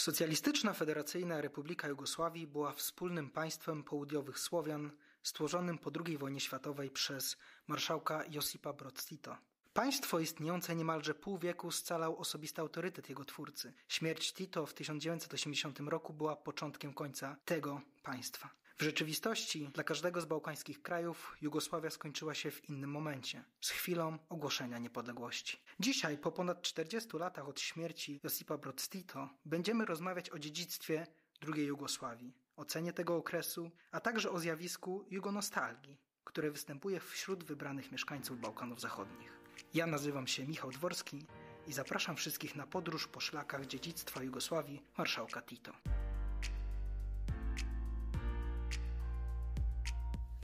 Socjalistyczna Federacyjna Republika Jugosławii była wspólnym państwem południowych Słowian stworzonym po II wojnie światowej przez marszałka Josipa Broz Tito. Państwo istniejące niemalże pół wieku scalał osobisty autorytet jego twórcy. Śmierć Tito w 1980 roku była początkiem końca tego państwa. W rzeczywistości dla każdego z bałkańskich krajów Jugosławia skończyła się w innym momencie, z chwilą ogłoszenia niepodległości. Dzisiaj, po ponad 40 latach od śmierci Josipa Broz Tito, będziemy rozmawiać o dziedzictwie II Jugosławii, ocenie tego okresu, a także o zjawisku jugonostalgii, które występuje wśród wybranych mieszkańców Bałkanów Zachodnich. Ja nazywam się Michał Dworski i zapraszam wszystkich na podróż po szlakach dziedzictwa Jugosławii marszałka Tito.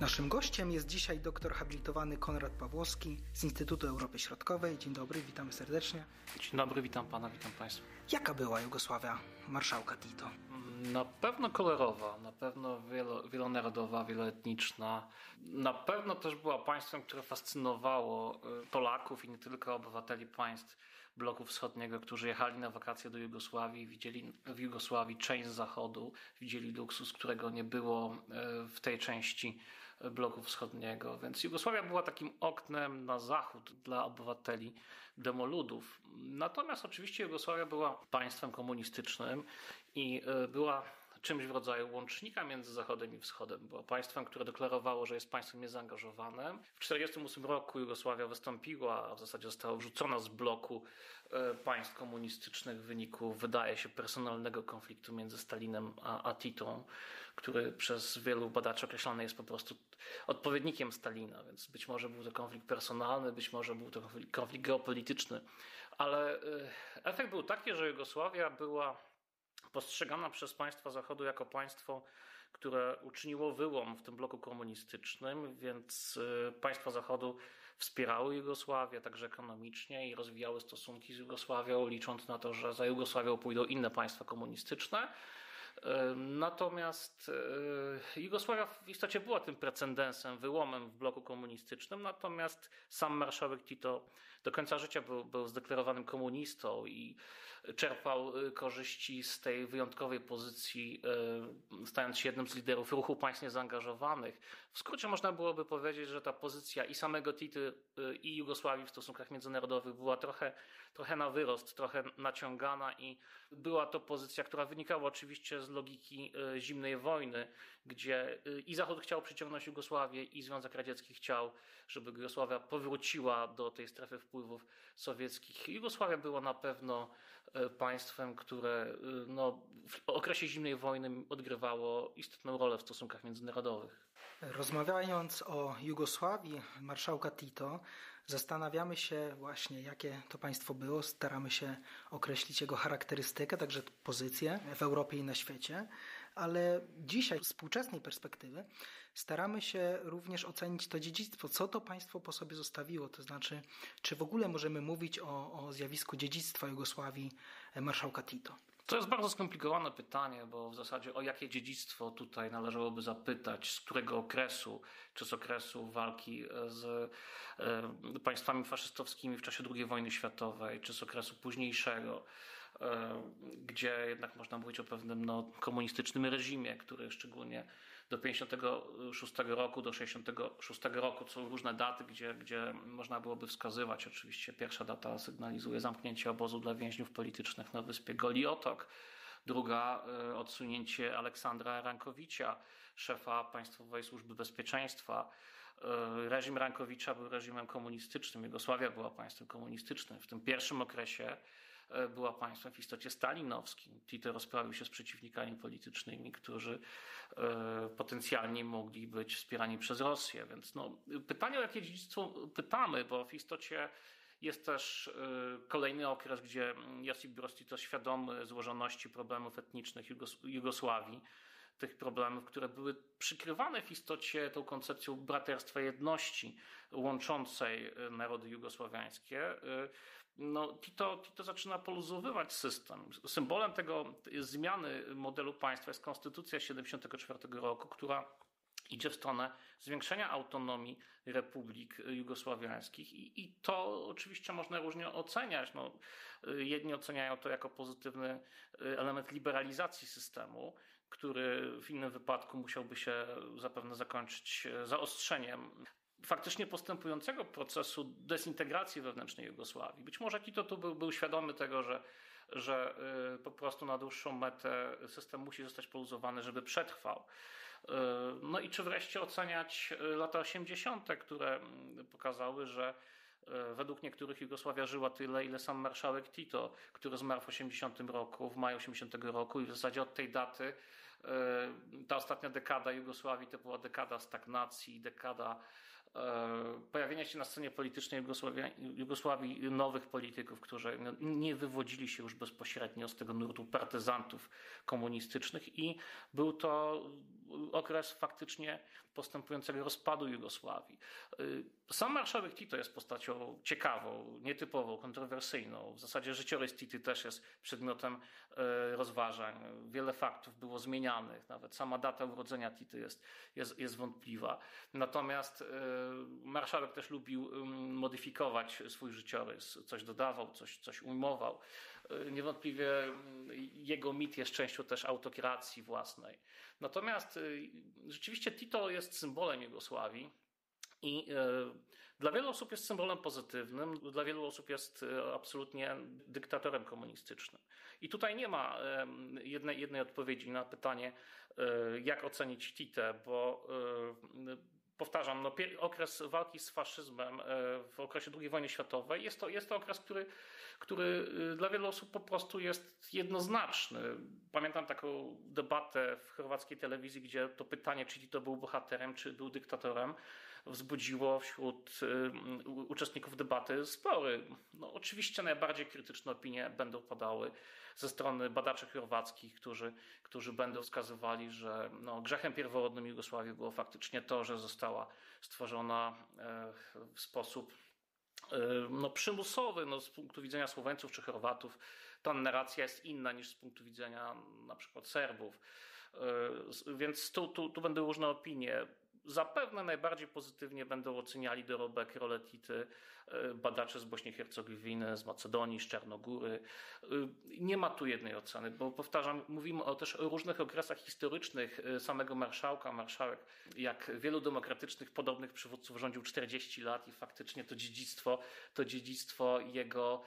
Naszym gościem jest dzisiaj doktor habilitowany Konrad Pawłowski z Instytutu Europy Środkowej. Dzień dobry, witamy serdecznie. Dzień dobry, witam pana, witam państwa. Jaka była Jugosławia marszałka Tito? Na pewno kolorowa, na pewno wielo, wielonarodowa, wieloetniczna. Na pewno też była państwem, które fascynowało y, Polaków i nie tylko obywateli państw bloku wschodniego, którzy jechali na wakacje do Jugosławii, widzieli w Jugosławii część zachodu, widzieli luksus, którego nie było y, w tej części bloku wschodniego. Więc Jugosławia była takim oknem na zachód dla obywateli demoludów. Natomiast oczywiście Jugosławia była państwem komunistycznym i e, była czymś w rodzaju łącznika między Zachodem i Wschodem. Była państwem, które deklarowało, że jest państwem niezaangażowanym. W 1948 roku Jugosławia wystąpiła, a w zasadzie została wrzucona z bloku e, państw komunistycznych w wyniku, wydaje się, personalnego konfliktu między Stalinem a, a Titą, który przez wielu badaczy określany jest po prostu odpowiednikiem Stalina, więc być może był to konflikt personalny, być może był to konflikt, konflikt geopolityczny, ale e, efekt był taki, że Jugosławia była postrzegana przez państwa Zachodu jako państwo, które uczyniło wyłom w tym bloku komunistycznym, więc y, państwa Zachodu wspierały Jugosławię także ekonomicznie i rozwijały stosunki z Jugosławią, licząc na to, że za Jugosławią pójdą inne państwa komunistyczne. Natomiast e, Jugosławia w istocie była tym precedensem, wyłomem w bloku komunistycznym, natomiast sam marszałek Tito do końca życia był, był zdeklarowanym komunistą i czerpał e, korzyści z tej wyjątkowej pozycji, e, stając się jednym z liderów ruchu państw niezaangażowanych. W skrócie można byłoby powiedzieć, że ta pozycja i samego Tity, i Jugosławii w stosunkach międzynarodowych była trochę, trochę na wyrost, trochę naciągana i była to pozycja, która wynikała oczywiście z logiki e, zimnej wojny, gdzie e, i Zachód chciał przyciągnąć Jugosławię, i Związek Radziecki chciał, żeby Jugosławia powróciła do tej strefy wpływów sowieckich. Jugosławia była na pewno państwem, które no, w okresie zimnej wojny odgrywało istotną rolę w stosunkach międzynarodowych. Rozmawiając o Jugosławii marszałka Tito, zastanawiamy się właśnie, jakie to państwo było. Staramy się określić jego charakterystykę, także pozycję w Europie i na świecie, ale dzisiaj, z współczesnej perspektywy, staramy się również ocenić to dziedzictwo, co to państwo po sobie zostawiło. To znaczy, czy w ogóle możemy mówić o, o zjawisku dziedzictwa Jugosławii marszałka Tito. To jest bardzo skomplikowane pytanie, bo w zasadzie o jakie dziedzictwo tutaj należałoby zapytać, z którego okresu, czy z okresu walki z e, państwami faszystowskimi w czasie II wojny światowej, czy z okresu późniejszego, e, gdzie jednak można mówić o pewnym no, komunistycznym reżimie, który szczególnie do 56 roku, do 66 roku, co różne daty, gdzie, gdzie można byłoby wskazywać. Oczywiście pierwsza data sygnalizuje zamknięcie obozu dla więźniów politycznych na wyspie Goliotok. Druga e, odsunięcie Aleksandra Rankowicza, szefa Państwowej Służby Bezpieczeństwa. E, reżim Rankowicza był reżimem komunistycznym, Jugosławia była państwem komunistycznym. W tym pierwszym okresie E, była państwem w istocie stalinowskim. Tito rozprawił się z przeciwnikami politycznymi, którzy e, potencjalnie mogli być wspierani przez Rosję. Więc no, pytanie o jakie dziedzictwo pytamy, bo w istocie jest też e, kolejny okres, gdzie Josip Broz Tito świadomy złożoności problemów etnicznych Jugosławii, tych problemów, które były przykrywane w istocie tą koncepcją braterstwa jedności łączącej e, narody jugosłowiańskie, e, no, Tito, Tito zaczyna poluzowywać system. Symbolem tego zmiany modelu państwa jest konstytucja 74 roku, która idzie w stronę zwiększenia autonomii republik jugosławiańskich i, i to oczywiście można różnie oceniać. No, jedni oceniają to jako pozytywny element liberalizacji systemu, który w innym wypadku musiałby się zapewne zakończyć zaostrzeniem faktycznie postępującego procesu dezintegracji wewnętrznej Jugosławii. Być może Tito tu był, był świadomy tego, że, że y, po prostu na dłuższą metę system musi zostać poluzowany, żeby przetrwał. Y, no i czy wreszcie oceniać y, lata 80., które pokazały, że według niektórych Jugosławia żyła tyle, ile sam marszałek Tito, który zmarł w 80 roku, w maju 80 roku i w zasadzie od tej daty ta ostatnia dekada Jugosławii to była dekada stagnacji, dekada pojawienia się na scenie politycznej Jugosławii nowych polityków, którzy no, nie wywodzili się już bezpośrednio z tego nurtu partyzantów komunistycznych i był to okres faktycznie postępującego rozpadu Jugosławii. Y, sam marszałek Tito jest postacią ciekawą, nietypową, kontrowersyjną. W zasadzie życiorys Tity też jest przedmiotem y, rozważań. Wiele faktów było zmienianych, nawet sama data urodzenia Tity jest, jest, jest wątpliwa. Natomiast marszałek też lubił modyfikować swój życiorys, coś dodawał, coś, coś ujmował. Niewątpliwie jego mit jest częścią też autokracji własnej. Natomiast rzeczywiście Tito jest symbolem Jugosławii i dla wielu osób jest symbolem pozytywnym, dla wielu osób jest absolutnie dyktatorem komunistycznym. I tutaj nie ma jednej, jednej odpowiedzi na pytanie, jak ocenić Titę, bo powtarzam, no, okres walki z faszyzmem w okresie II wojny światowej jest to, jest to okres, który, który dla wielu osób po prostu jest jednoznaczny. Pamiętam taką debatę w chorwackiej telewizji, gdzie to pytanie, czy to był bohaterem, czy był dyktatorem, wzbudziło wśród y, uczestników debaty spory. No, oczywiście najbardziej krytyczne opinie będą padały ze strony badaczy chorwackich, którzy, którzy będą wskazywali, że no, grzechem pierworodnym Jugosławii było faktycznie to, że została stworzona e, w sposób e, no, przymusowy no, z punktu widzenia Słoweńców czy Chorwatów ta narracja jest inna niż z punktu widzenia na przykład Serbów. E, więc tu, tu, tu będą różne opinie. Zapewne najbardziej pozytywnie będą oceniali dorobek Roletity e, badacze z Bośni i Hercegowiny, z Macedonii, z Czarnogóry. E, nie ma tu jednej oceny, bo powtarzam, mówimy o też o różnych okresach historycznych samego marszałka. Marszałek, jak wielu demokratycznych, podobnych przywódców, rządził 40 lat i faktycznie to dziedzictwo, to dziedzictwo jego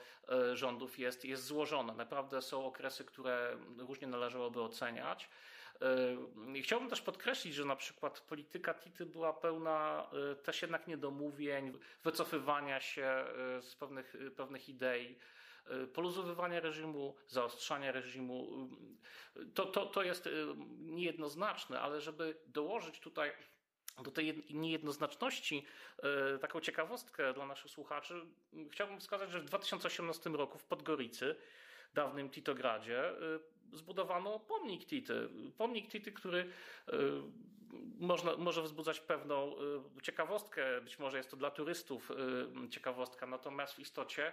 rządów jest, jest złożone. Naprawdę są okresy, które różnie należałoby oceniać. E, chciałbym też podkreślić, że na przykład polityka Tity była pełna e, też jednak niedomówień, wycofywania się e, z pewnych, pewnych idei, poluzowywania reżimu, zaostrzania reżimu. To, to, to jest niejednoznaczne, ale żeby dołożyć tutaj do tej niejednoznaczności taką ciekawostkę dla naszych słuchaczy, chciałbym wskazać, że w 2018 roku w Podgoricy, dawnym Titogradzie, zbudowano pomnik Tity. Pomnik Tity, który y, można, może wzbudzać pewną y, ciekawostkę, być może jest to dla turystów y, ciekawostka, natomiast w istocie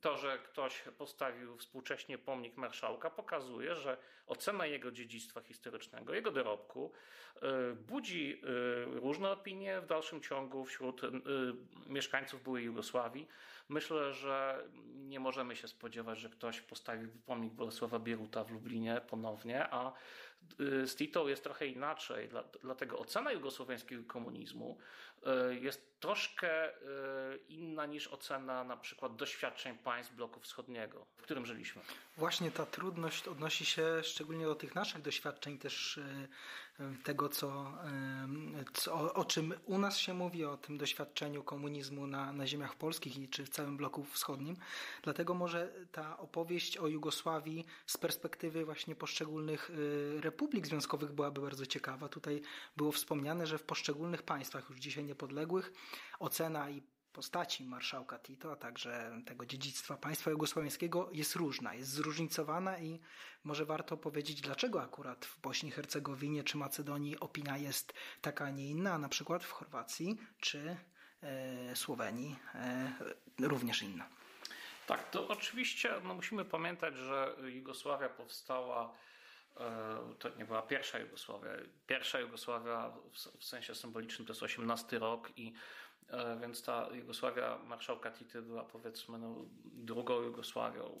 to, że ktoś postawił współcześnie pomnik marszałka, pokazuje, że ocena jego dziedzictwa historycznego, jego dorobku budzi różne opinie w dalszym ciągu wśród mieszkańców byłej Jugosławii. Myślę, że nie możemy się spodziewać, że ktoś postawi pomnik Bolesława Bieruta w Lublinie ponownie, a y, z Tito jest trochę inaczej. Dlatego ocena jugosłowiańskiego komunizmu jest troszkę y, inna niż ocena na przykład doświadczeń państw bloku wschodniego, w którym żyliśmy. Właśnie ta trudność odnosi się szczególnie do tych naszych doświadczeń też tego, co, co, o czym u nas się mówi, o tym doświadczeniu komunizmu na, na ziemiach polskich i czy w całym bloku wschodnim. Dlatego może ta opowieść o Jugosławii z perspektywy właśnie poszczególnych republik związkowych byłaby bardzo ciekawa. Tutaj było wspomniane, że w poszczególnych państwach już dzisiaj niepodległych ocena i postaci marszałka Tito, a także tego dziedzictwa państwa jugosłowiańskiego jest różna, jest zróżnicowana i może warto powiedzieć, dlaczego akurat w Bośni, Hercegowinie czy Macedonii opinia jest taka, a nie inna, a na przykład w Chorwacji czy e, Słowenii e, również inna. Tak, to oczywiście no, musimy pamiętać, że Jugosławia powstała to nie była pierwsza Jugosławia. Pierwsza Jugosławia w sensie symbolicznym to jest 18 rok i więc ta Jugosławia marszałka Tity była powiedzmy no, drugą Jugosławią,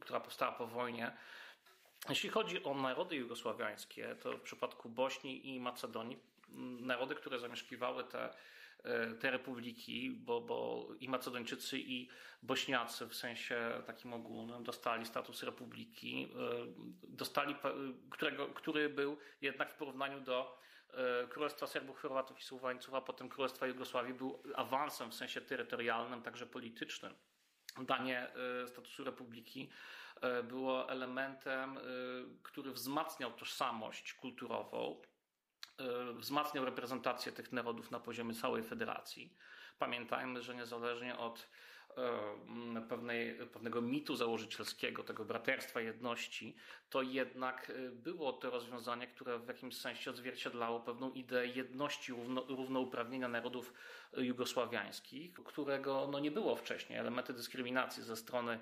która powstała po wojnie. Jeśli chodzi o narody jugosławiańskie, to w przypadku Bośni i Macedonii, narody, które zamieszkiwały te, e, te republiki, bo, bo i Macedończycy, i Bośniacy w sensie takim ogólnym dostali status republiki, e, dostali, którego, który był jednak w porównaniu do e, Królestwa Serbów, Chorwatów i Słowańców, a potem Królestwa Jugosławii był awansem w sensie terytorialnym, także politycznym. Danie statusu republiki E, było elementem, e, który wzmacniał tożsamość kulturową, e, wzmacniał reprezentację tych narodów na poziomie całej federacji. Pamiętajmy, że niezależnie od pewnej, pewnego mitu założycielskiego, tego braterstwa jedności, to jednak było to rozwiązanie, które w jakimś sensie odzwierciedlało pewną ideę jedności, równo, równouprawnienia narodów jugosławiańskich, którego no, nie było wcześniej. Elementy dyskryminacji ze strony E,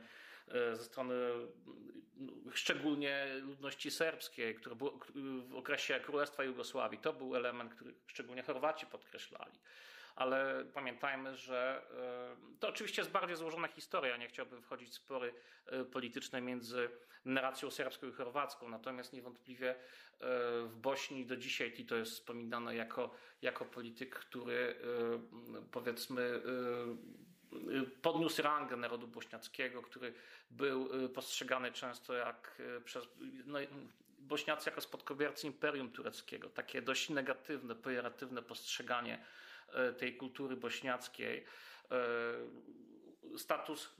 ze strony no, szczególnie ludności serbskiej, które było w okresie Królestwa Jugosławii. To był element, który szczególnie Chorwaci podkreślali. Ale pamiętajmy, że e, to oczywiście jest bardziej złożona historia. Nie chciałbym wchodzić w spory e, polityczne między narracją serbską i chorwacką. Natomiast niewątpliwie w Bośni do dzisiaj Tito jest wspominany jako, jako polityk, który powiedzmy podniósł rangę narodu bośniackiego, który był y, postrzegany często jak y, przez no, Bośniacy jako spadkobiercy Imperium Tureckiego. Takie dość negatywne, pejoratywne postrzeganie y, tej kultury bośniackiej. Status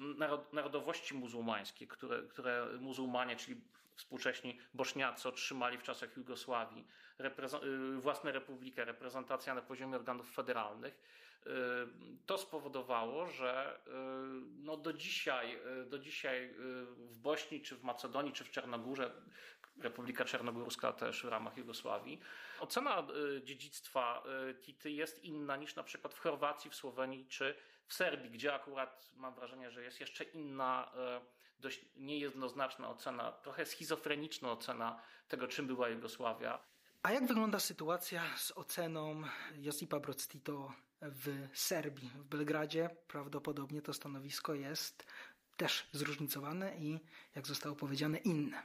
narodowości muzułmańskiej, które, które muzułmanie, czyli współcześni Bośniacy otrzymali w czasach Jugosławii, własne republikę, reprezentacja na poziomie organów federalnych to spowodowało, że y, no do dzisiaj, y, do dzisiaj y, w Bośni, czy w Macedonii, czy w Czarnogórze, Republika Czarnogórska też w ramach Jugosławii, ocena dziedzictwa Tity jest inna niż na przykład w Chorwacji, w Słowenii czy w Serbii, gdzie akurat mam wrażenie, że jest jeszcze inna, dość niejednoznaczna ocena, trochę schizofreniczna ocena tego, czym była Jugosławia. A jak wygląda sytuacja z oceną Josipa Broz Tito w Serbii, w Belgradzie. Prawdopodobnie to stanowisko jest też zróżnicowane i, jak zostało powiedziane, inne.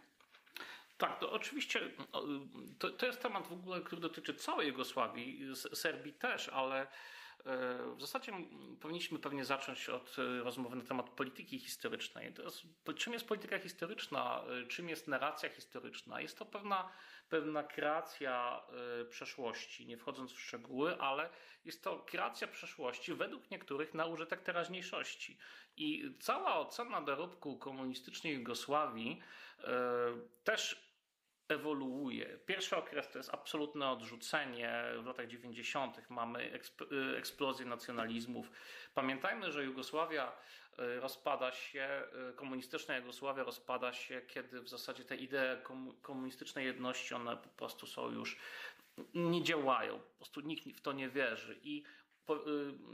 Tak, to oczywiście to, to jest temat w ogóle, który dotyczy całej Jugosławii, Serbii też, ale e, w zasadzie powinniśmy pewnie zacząć od e, rozmowy na temat polityki historycznej. Jest, czym jest polityka historyczna? E, czym jest narracja historyczna? Jest to pewna pewna kreacja y, przeszłości, nie wchodząc w szczegóły, ale jest to kreacja przeszłości według niektórych na użytek teraźniejszości. I cała ocena dorobku komunistycznej Jugosławii y, też ewoluuje. Pierwszy okres to jest absolutne odrzucenie. W latach 90. mamy y, eksplozję nacjonalizmów. Pamiętajmy, że Jugosławia rozpada się, y, komunistyczna Jugosławia rozpada się, kiedy w zasadzie te idee komunistycznej jedności, one po prostu są już, nie działają. Po prostu nikt w to nie wierzy. I y,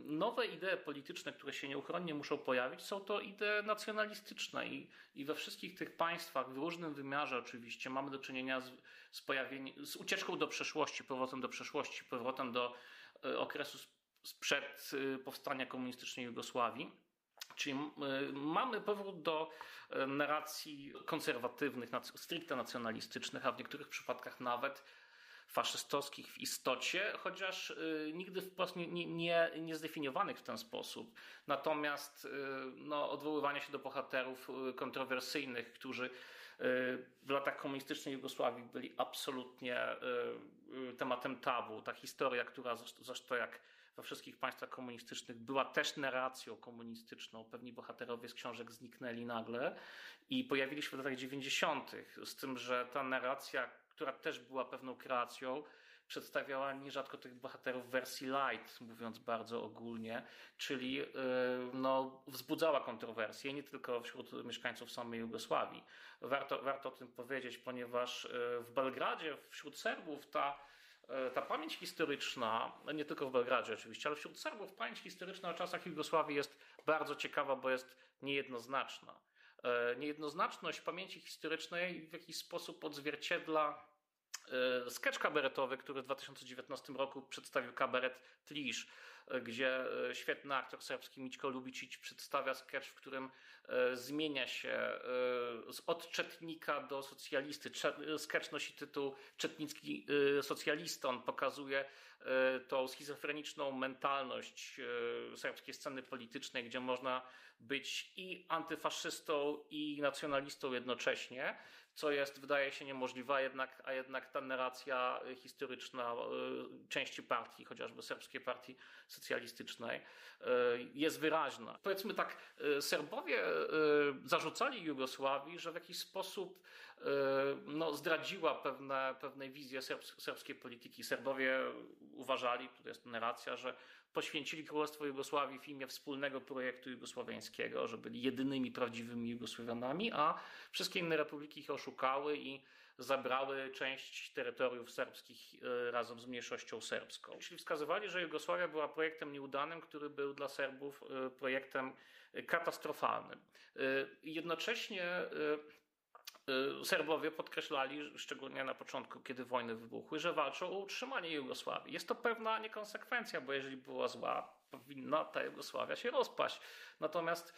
nowe idee polityczne, które się nieuchronnie muszą pojawić, są to idee nacjonalistyczne i, i we wszystkich tych państwach, w różnym wymiarze oczywiście, mamy do czynienia z, z, pojawieniem, z ucieczką do przeszłości, powrotem do przeszłości, powrotem do okresu sprzed powstania komunistycznej Jugosławii. Czyli mamy powrót do y, narracji konserwatywnych, stricte nacjonalistycznych, a w niektórych przypadkach nawet faszystowskich w istocie, chociaż y, nigdy wprost nie, nie, nie zdefiniowanych w ten sposób. Natomiast no, odwoływanie się do bohaterów kontrowersyjnych, którzy w latach komunistycznej Jugosławii byli absolutnie tematem tabu. Ta historia, która zresztą jak we wszystkich państwach komunistycznych była też narracją komunistyczną. Pewni bohaterowie z książek zniknęli nagle i pojawili się w latach 90., z tym, że ta narracja, która też była pewną kreacją, przedstawiała nierzadko tych bohaterów w wersji light, mówiąc bardzo ogólnie, czyli yy, no, wzbudzała kontrowersje nie tylko wśród mieszkańców samej Jugosławii. Warto, warto o tym powiedzieć, ponieważ yy, w Belgradzie wśród Serbów ta ta pamięć historyczna, nie tylko w Belgradzie oczywiście, ale wśród Serbów pamięć historyczna o czasach Jugosławii jest bardzo ciekawa, bo jest niejednoznaczna. Niejednoznaczność pamięci historycznej w jakiś sposób odzwierciedla sketch kabaretowy, który w 2019 roku przedstawił kabaret Tlisz gdzie e, świetny aktor serbski Mićko Lubicic przedstawia sketch, w którym e, zmienia się e, od czetnika do socjalisty. Sketch nosi tytuł Czetnicki socjalista. On pokazuje tą schizofreniczną mentalność serbskiej sceny politycznej, gdzie można być i antyfaszystą, i nacjonalistą jednocześnie co jest, wydaje się, niemożliwe, a jednak, a jednak ta narracja historyczna y, części partii, chociażby serbskiej partii socjalistycznej, jest wyraźna. Powiedzmy tak, Serbowie zarzucali Jugosławii, że w jakiś sposób no, zdradziła pewne, pewne wizje serbskiej polityki. Serbowie uważali, tutaj jest narracja, że poświęcili Królestwo Jugosławii w imię wspólnego projektu jugosłowiańskiego, że byli jedynymi prawdziwymi Jugosłowianami, a wszystkie inne republiki ich oszukały i zabrały część terytoriów serbskich e, razem z mniejszością serbską. Czyli wskazywali, że Jugosławia była projektem nieudanym, który był dla Serbów e, projektem katastrofalnym. Jednocześnie Y, Serbowie podkreślali, szczególnie na początku, kiedy wojny wybuchły, że walczą o utrzymanie Jugosławii. Jest to pewna niekonsekwencja, bo jeżeli była zła, powinna ta Jugosławia się rozpaść. Natomiast.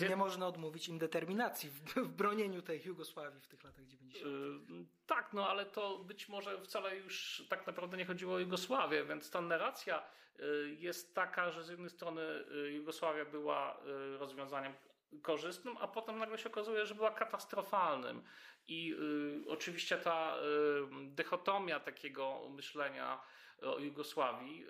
Yy, nie można odmówić im determinacji w, w, bronieniu tej Jugosławii w tych latach 90. Yy, tak, no ale to być może wcale już tak naprawdę nie chodziło o Jugosławię, więc ta narracja yy, jest taka, że z jednej strony y, Jugosławia była y, rozwiązaniem korzystnym, a potem nagle się okazuje, że była katastrofalnym. I y, oczywiście ta y, dychotomia takiego myślenia o Jugosławii y,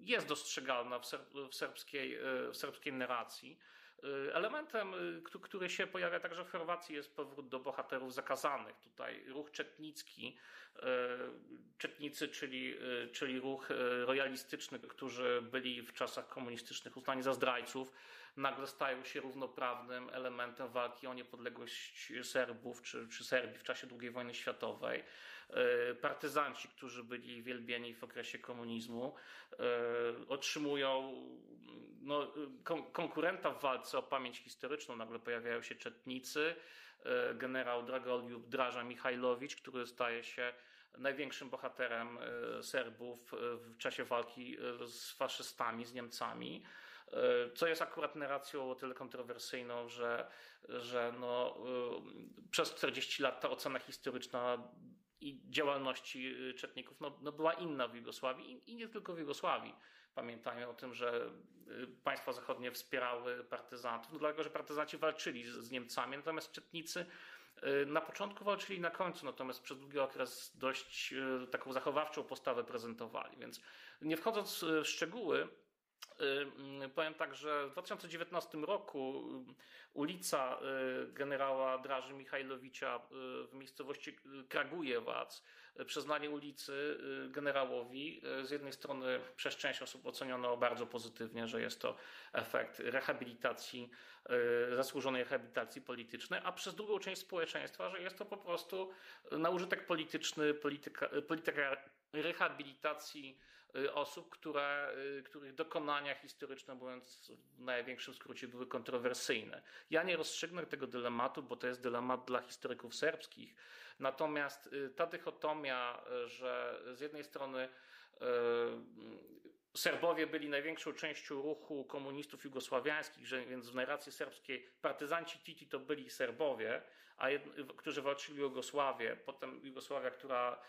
jest dostrzegalna w, ser, w, serbskiej, y, w serbskiej narracji. Y, elementem, który się pojawia także w Chorwacji, jest powrót do bohaterów zakazanych. Tutaj ruch czetnicki, czetnicy, czyli, czyli ruch royalistyczny, którzy byli w czasach komunistycznych uznani za zdrajców, nagle stają się równoprawnym elementem walki o niepodległość Serbów czy, czy Serbii w czasie II wojny światowej. E, partyzanci, którzy byli wielbieni w okresie komunizmu, e, otrzymują no, kon konkurenta w walce o pamięć historyczną. Nagle pojawiają się czetnicy, e, generał Dragoliub Draża Michajlowicz, który staje się największym bohaterem Serbów w czasie walki z faszystami, z Niemcami. E, co jest akurat narracją o tyle kontrowersyjną, że, że no, e, przez 40 lat ta ocena historyczna i działalności czetników no, no była inna w Jugosławii i, nie tylko w Jugosławii. Pamiętajmy o tym, że e, państwa zachodnie wspierały partyzantów, no dlatego że partyzanci walczyli z, z Niemcami, natomiast czetnicy na początku walczyli na końcu, natomiast przez długi okres dość taką zachowawczą postawę prezentowali. Więc nie wchodząc w szczegóły, powiem tak, że w 2019 roku ulica y, generała Draży Michajlowicza y, w miejscowości Kragujewac, przyznanie ulicy generałowi z jednej strony przez część osób oceniono bardzo pozytywnie, że jest to efekt rehabilitacji, zasłużonej rehabilitacji politycznej, a przez drugą część społeczeństwa, że jest to po prostu na użytek polityczny, polityka, polityka rehabilitacji Y, osób, które, y, których dokonania historyczne, mówiąc w największym skrócie, były kontrowersyjne. Ja nie rozstrzygnę tego dylematu, bo to jest dylemat dla historyków serbskich. Natomiast y, ta dychotomia, że z jednej strony Serbowie byli największą częścią ruchu komunistów jugosławiańskich, że, więc w narracji serbskiej partyzanci Titi to byli Serbowie, a jed, którzy walczyli o Jugosławię. Potem Jugosławia, która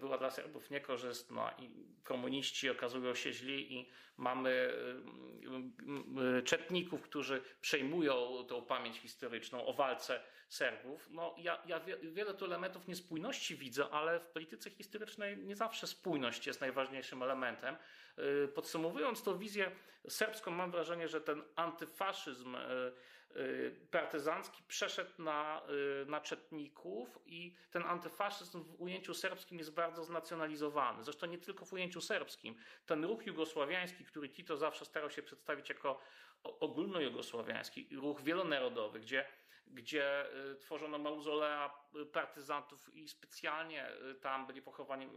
była dla Serbów niekorzystna i komuniści okazują się źli i mamy czetników, którzy przejmują tą pamięć historyczną o walce Serbów. No, ja, ja wiele tu elementów niespójności widzę, ale w polityce historycznej nie zawsze spójność jest najważniejszym elementem. Y, podsumowując tą wizję serbską, mam wrażenie, że ten antyfaszyzm partyzancki przeszedł na, na czetników i ten antyfaszyzm w ujęciu serbskim jest bardzo znacjonalizowany. Zresztą nie tylko w ujęciu serbskim. Ten ruch jugosławiański, który Tito zawsze starał się przedstawić jako ogólnojugosławiański, ruch wielonarodowy, gdzie gdzie tworzono mauzolea partyzantów i specjalnie tam byli pochowani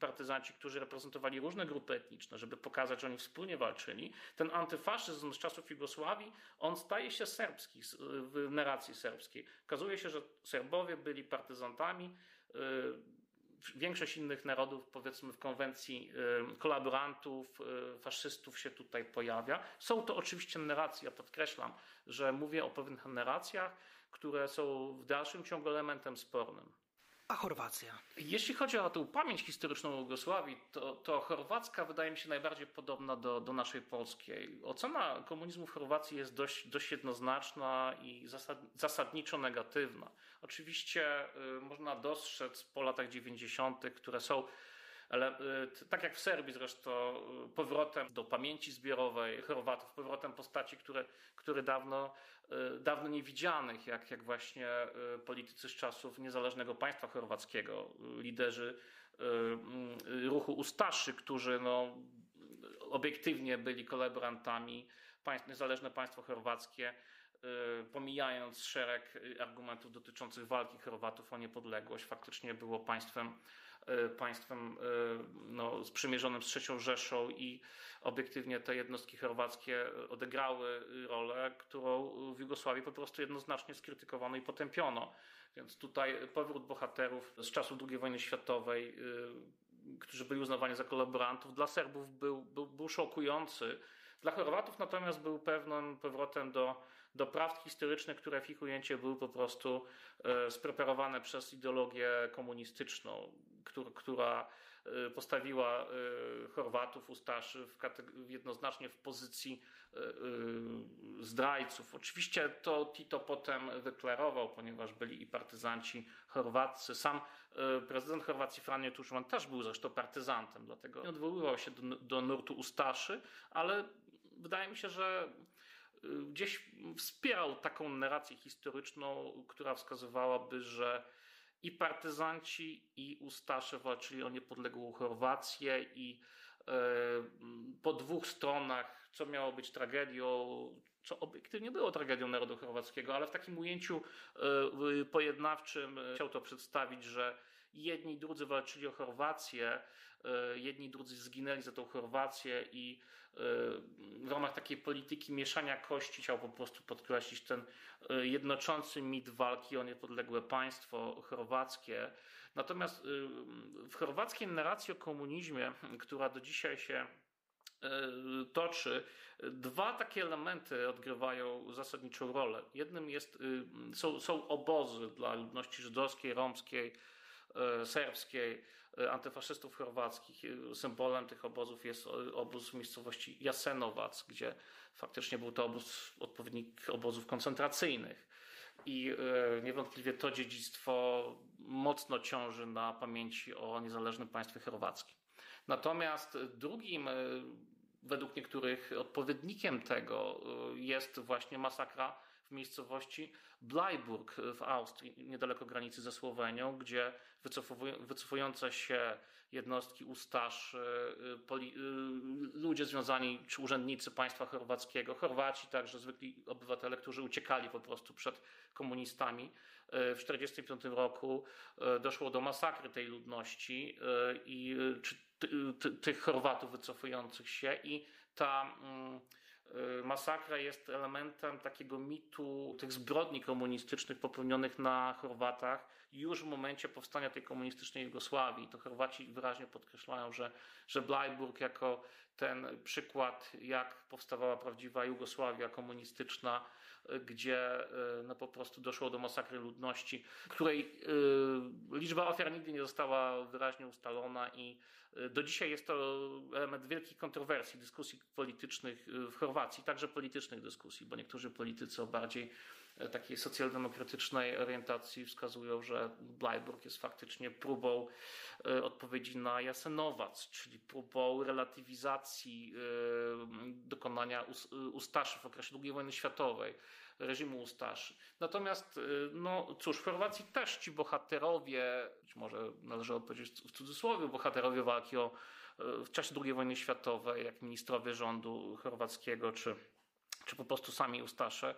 partyzanci, którzy reprezentowali różne grupy etniczne, żeby pokazać, że oni wspólnie walczyli. Ten antyfaszyzm z czasów Jugosławii, on staje się serbski w narracji serbskiej. Okazuje się, że Serbowie byli partyzantami, większość innych narodów, powiedzmy w konwencji y, kolaborantów, y, faszystów się tutaj pojawia. Są to oczywiście narracje, ja podkreślam, że mówię o pewnych narracjach, które są w dalszym ciągu elementem spornym. A Chorwacja? Jeśli chodzi o tę pamięć historyczną Jugosławii, to, to chorwacka wydaje mi się najbardziej podobna do, do naszej polskiej. Ocena komunizmu w Chorwacji jest dość, dość jednoznaczna i zasad, zasadniczo negatywna. Oczywiście y, można dostrzec po latach 90., które są ale y, tak jak w Serbii zresztą, y, powrotem do pamięci zbiorowej Chorwatów, powrotem postaci, które, które dawno, y, dawno niewidzianych, jak, jak właśnie politycy z czasów niezależnego państwa chorwackiego, liderzy ruchu Ustaszy, którzy no, obiektywnie byli kolaborantami, państw, niezależne państwo chorwackie, pomijając szereg argumentów dotyczących walki Chorwatów o niepodległość, faktycznie było państwem państwem e, no, sprzymierzonym z III Rzeszą i obiektywnie te jednostki chorwackie odegrały rolę, którą w Jugosławii po prostu jednoznacznie skrytykowano i potępiono. Więc tutaj powrót bohaterów z czasów II wojny światowej, e, którzy byli uznawani za kolaborantów, dla Serbów był, był, był szokujący. Dla Chorwatów natomiast był pewnym powrotem do do prawd historycznych, które w ich ujęciu były po prostu e, spreparowane przez ideologię komunistyczną, która e, postawiła e, Chorwatów, Ustaszy w jednoznacznie w pozycji zdrajców. Oczywiście to Tito potem wyklarował, ponieważ byli i partyzanci chorwaccy. Sam prezydent Chorwacji Franjo Tuszman też był zresztą partyzantem, dlatego nie odwoływał się do, do nurtu Ustaszy, ale wydaje mi się, że gdzieś wspierał taką narrację historyczną, która wskazywałaby, że i partyzanci, i Ustasze walczyli o niepodległą Chorwację i e, po dwóch stronach, co miało być tragedią, co obiektywnie było tragedią narodu chorwackiego, ale w takim ujęciu e, pojednawczym chciał to przedstawić, że jedni i drudzy walczyli o Chorwację, e, jedni i drudzy zginęli za tą Chorwację i w ramach takiej polityki mieszania kości chciał po prostu podkreślić ten e, jednoczący mit walki o niepodległe państwo chorwackie. Natomiast e, w chorwackiej narracji o komunizmie, która do dzisiaj się e, toczy, dwa takie elementy odgrywają zasadniczą rolę. Jednym jest, są, są obozy dla ludności żydowskiej, romskiej, serbskiej, antyfaszystów chorwackich. Symbolem tych obozów jest obóz w miejscowości Jasenowac, gdzie faktycznie był to obóz, odpowiednik obozów koncentracyjnych. I e, niewątpliwie to dziedzictwo mocno ciąży na pamięci o niezależnym państwie chorwackim. Natomiast drugim, e, według niektórych, odpowiednikiem tego e, jest właśnie masakra w miejscowości Bleiburg w Austrii, niedaleko granicy ze Słowenią, gdzie wycofujące się jednostki ustasz, poli, y, ludzie związani, czy urzędnicy państwa chorwackiego, Chorwaci, także zwykli obywatele, którzy uciekali po prostu przed komunistami. Y, w 1945 roku y, doszło do masakry tej ludności i czy, tych Chorwatów wycofujących się i ta mm, Y, masakra jest elementem takiego mitu tych zbrodni komunistycznych popełnionych na Chorwatach już w momencie powstania tej komunistycznej Jugosławii. To Chorwaci wyraźnie podkreślają, że, że Blajburg jako ten przykład, jak powstawała prawdziwa Jugosławia komunistyczna, y, gdzie y, no, po prostu doszło do masakry ludności, której y, liczba ofiar nigdy nie została wyraźnie ustalona i do dzisiaj jest to element wielkich kontrowersji, dyskusji politycznych w Chorwacji, także politycznych dyskusji, bo niektórzy politycy o bardziej takiej socjaldemokratycznej orientacji wskazują, że Bleiburg jest faktycznie próbą e, odpowiedzi na Jasenowac, czyli próbą relatywizacji e, dokonania ustaszy w okresie II wojny światowej reżimu Ustaszy. Natomiast, no cóż, w Chorwacji też ci bohaterowie, być może należy powiedzieć w cudzysłowie, bohaterowie walki o, w czasie II wojny światowej, jak ministrowie rządu chorwackiego, czy, czy po prostu sami Ustasze,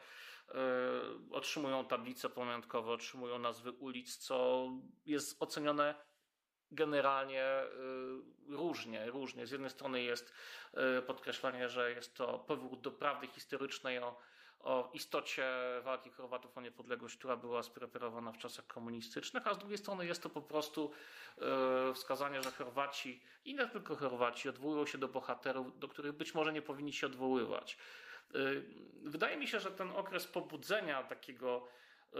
otrzymują tablice pamiątkowe, otrzymują nazwy ulic, co jest ocenione generalnie różnie, różnie. Z jednej strony jest podkreślanie, że jest to powrót do prawdy historycznej o o istocie walki Chorwatów o niepodległość, która była spreparowana w czasach komunistycznych, a z drugiej strony jest to po prostu e, wskazanie, że Chorwaci i nie tylko Chorwaci odwołują się do bohaterów, do których być może nie powinni się odwoływać. E, wydaje mi się, że ten okres pobudzenia takiego e,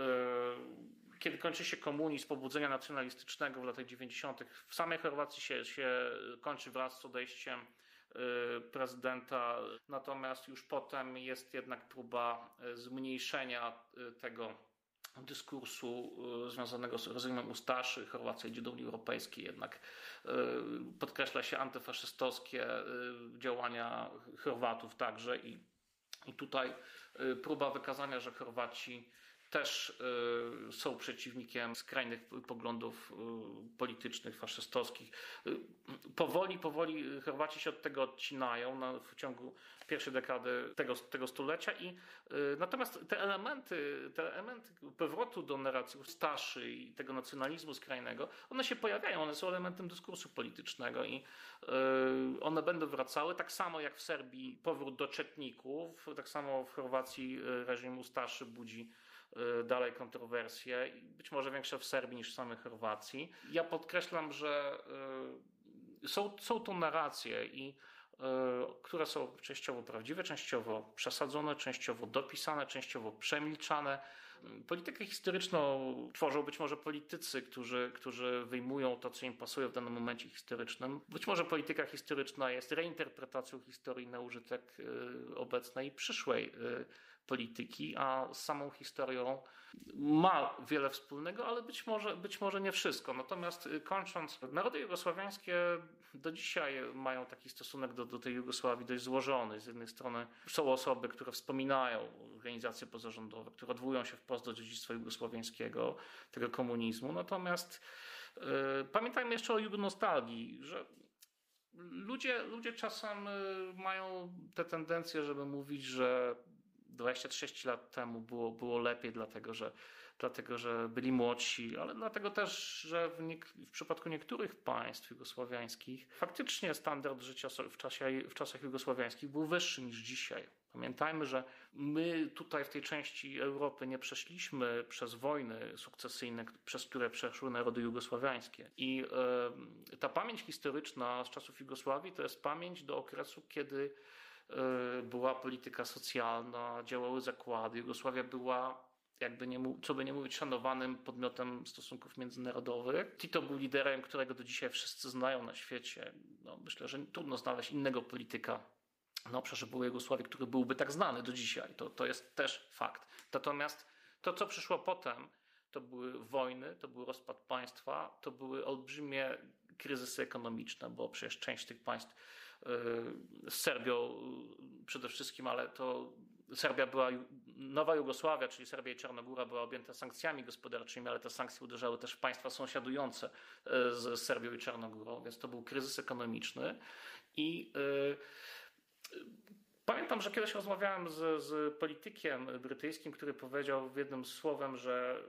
kiedy kończy się komunizm, pobudzenia nacjonalistycznego w latach 90. w samej Chorwacji się, się kończy wraz z odejściem Y, prezydenta. Natomiast już potem jest jednak próba y, zmniejszenia y, tego dyskursu związanego z rozejmem Ustaszy. Chorwacja idzie do Unii Europejskiej, jednak podkreśla się antyfaszystowskie działania Chorwatów także i, i tutaj próba wykazania, że Chorwaci też y, są przeciwnikiem skrajnych poglądów y, politycznych, faszystowskich. Y, powoli, powoli Chorwaci się od tego odcinają w ciągu pierwszej dekady tego, tego stulecia i natomiast te elementy, te elementy powrotu do narracji starszy i tego nacjonalizmu skrajnego, one się pojawiają, one są elementem dyskursu politycznego i one będą wracały, tak samo jak w Serbii powrót do czetników, tak samo w Chorwacji reżim Ustaszy budzi dalej kontrowersje, być może większe w Serbii niż w samej Chorwacji. Ja podkreślam, że y, są, są to narracje i y, które są częściowo prawdziwe, częściowo przesadzone, częściowo dopisane, częściowo przemilczane. Politykę historyczną tworzą być może politycy, którzy, którzy wyjmują to, co im pasuje w danym momencie historycznym. Być może polityka historyczna jest reinterpretacją historii na użytek obecnej i przyszłej polityki, a z samą historią ma wiele wspólnego, ale być może, być może nie wszystko. Natomiast y, kończąc, narody jugosławiańskie do dzisiaj mają taki stosunek do, do tej Jugosławii dość złożony. Z jednej strony są osoby, które wspominają organizacje pozarządowe, które odwołują się wprost do dziedzictwa jugosłowiańskiego, tego komunizmu. Natomiast yy, pamiętajmy jeszcze o jugonostalgii, że ludzie, ludzie czasem y, mają tę tendencję, żeby mówić, że 26 lat temu było, było lepiej, dlatego że, dlatego że byli młodsi, ale dlatego też, że w, w przypadku niektórych państw jugosłowiańskich faktycznie standard życia w, czasie, w czasach jugosłowiańskich był wyższy niż dzisiaj. Pamiętajmy, że my tutaj w tej części Europy nie przeszliśmy przez wojny sukcesyjne, przez które przeszły narody jugosłowiańskie. I ta pamięć historyczna z czasów Jugosławii to jest pamięć do okresu, kiedy była polityka socjalna, działały zakłady. Jugosławia była jakby nie, co by nie mówić, szanowanym podmiotem stosunków międzynarodowych. Tito był liderem, którego do dzisiaj wszyscy znają na świecie. No, myślę, że trudno znaleźć innego polityka na obszarze byłej Jugosławii, który byłby tak znany do dzisiaj. To, to jest też fakt. Natomiast to, co przyszło potem, to były wojny, to był rozpad państwa, to były olbrzymie kryzysy ekonomiczne, bo przecież część tych państw z Serbią przede wszystkim, ale to Serbia była, Nowa Jugosławia, czyli Serbia i Czarnogóra była objęta sankcjami gospodarczymi, ale te sankcje uderzały też w państwa sąsiadujące e, z Serbią i Czarnogórą, więc to był kryzys ekonomiczny. I Pamiętam, że kiedyś rozmawiałem z, z, politykiem brytyjskim, który powiedział w jednym słowem, że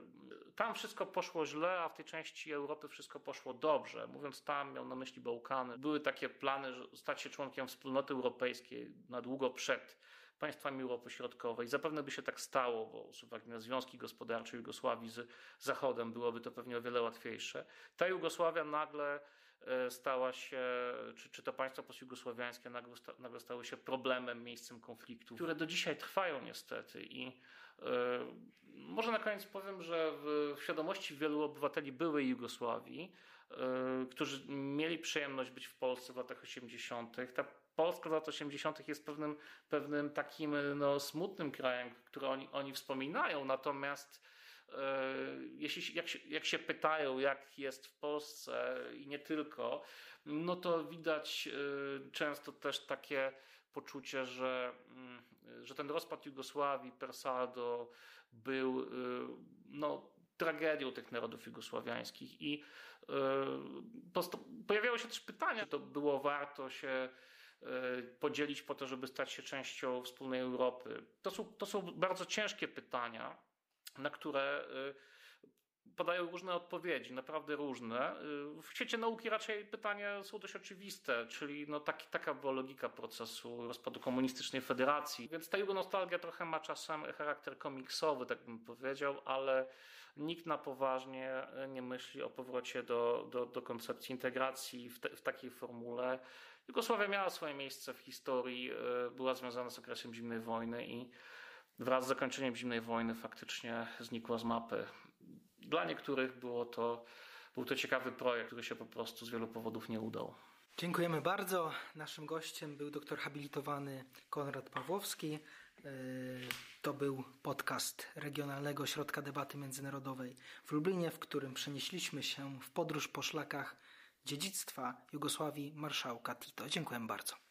tam wszystko poszło źle, a w tej części Europy wszystko poszło dobrze. Mówiąc tam, miał na myśli Bałkany. Były takie plany, że stać się członkiem wspólnoty europejskiej na długo przed państwami Europy Środkowej. Zapewne by się tak stało, bo z uwagi na związki gospodarcze Jugosławii z Zachodem byłoby to pewnie o wiele łatwiejsze. Ta Jugosławia nagle e, stała się, czy, czy to państwa postjugosłowiańskie nagle, nagle stały się problemem, miejscem konfliktu, które do dzisiaj trwają niestety i E, może na koniec powiem, że w świadomości wielu obywateli byłej Jugosławii, e, którzy mieli przyjemność być w Polsce w latach 80., ta Polska w latach 80. jest pewnym, pewnym takim no, smutnym krajem, który oni, oni wspominają, natomiast e, jeśli, jak się, jak się pytają, jak jest w Polsce i nie tylko, no to widać często też takie poczucie, że mm, że ten rozpad Jugosławii per saldo był y, no, tragedią tych narodów jugosławiańskich i y, pojawiało się też pytanie, czy to było warto się podzielić po to, żeby stać się częścią wspólnej Europy? To są, to są bardzo ciężkie pytania, na które podają różne odpowiedzi, naprawdę różne. W świecie nauki raczej pytania są dość oczywiste, czyli no taki, taka była logika procesu rozpadu komunistycznej federacji. Więc ta jego nostalgia trochę ma czasem charakter komiksowy, tak bym powiedział, ale nikt na poważnie nie myśli o powrocie do, do, do koncepcji integracji w, te, w takiej formule. Jugosławia miała swoje miejsce w historii, e, była związana z okresem zimnej wojny i wraz z zakończeniem zimnej wojny faktycznie znikła z mapy. Dla niektórych było to, był to ciekawy projekt, który się po prostu z wielu powodów nie udał. Dziękujemy bardzo. Naszym gościem był doktor habilitowany Konrad Pawłowski. E, to był podcast Regionalnego Ośrodka Debaty Międzynarodowej w Lublinie, w którym przenieśliśmy się w podróż po szlakach dziedzictwa Jugosławii marszałka Tito. Dziękuję bardzo.